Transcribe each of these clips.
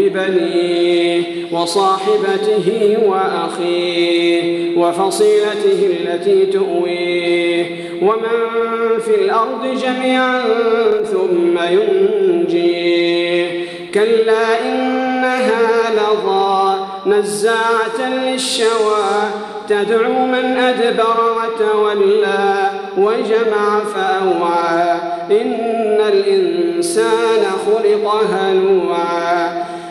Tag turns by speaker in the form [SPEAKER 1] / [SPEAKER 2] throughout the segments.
[SPEAKER 1] ببنيه وصاحبته وأخيه وفصيلته التي تؤويه ومن في الأرض جميعا ثم ينجيه كلا إنها لظى نزاعة للشوى تدعو من أدبر وتولى وجمع فأوعى إن الإنسان خلق هلوعا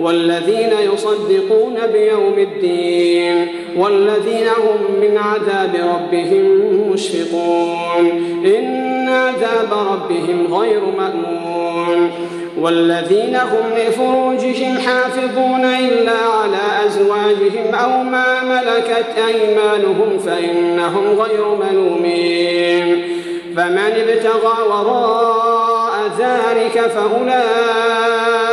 [SPEAKER 1] والذين يصدقون بيوم الدين والذين هم من عذاب ربهم مشفقون إن عذاب ربهم غير مأمون والذين هم لفروجهم حافظون إلا على أزواجهم أو ما ملكت أيمانهم فإنهم غير ملومين فمن ابتغى وراء ذلك فأولئك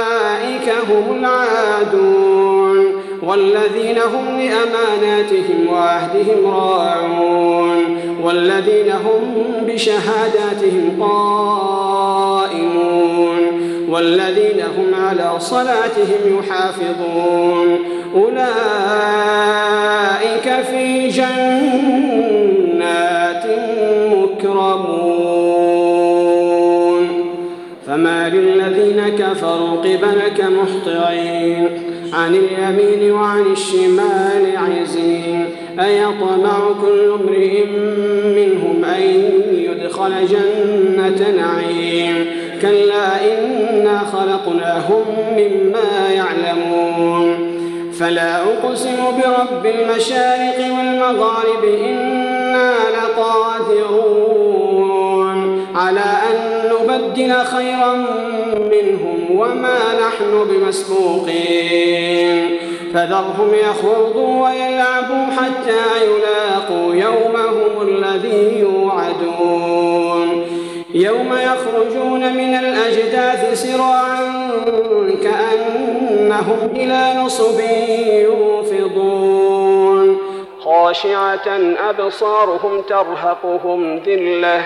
[SPEAKER 1] هم العادون والذين هم لأماناتهم وعهدهم راعون. والذين هم بشهاداتهم قائمون. والذين هم على صلاتهم يحافظون. أولئك في جنات فما للذين كفروا قبلك مهطعين. عن اليمين وعن الشمال عزين. أيطمع كل امرئ منهم أن يدخل جنة نعيم. كلا إنا خلقناهم مما يعلمون. فلا أقسم برب المشارق والمغارب إنا لقادرون. على أن نبدل خيرا منهم وما نحن بمسبوقين. فذرهم يخوضوا ويلعبوا حتى يلاقوا يومهم الذي يوعدون. يوم يخرجون من الأجداث سراعا كأنهم إلى نصب يوفضون. خاشعة أبصارهم ترهقهم ذلة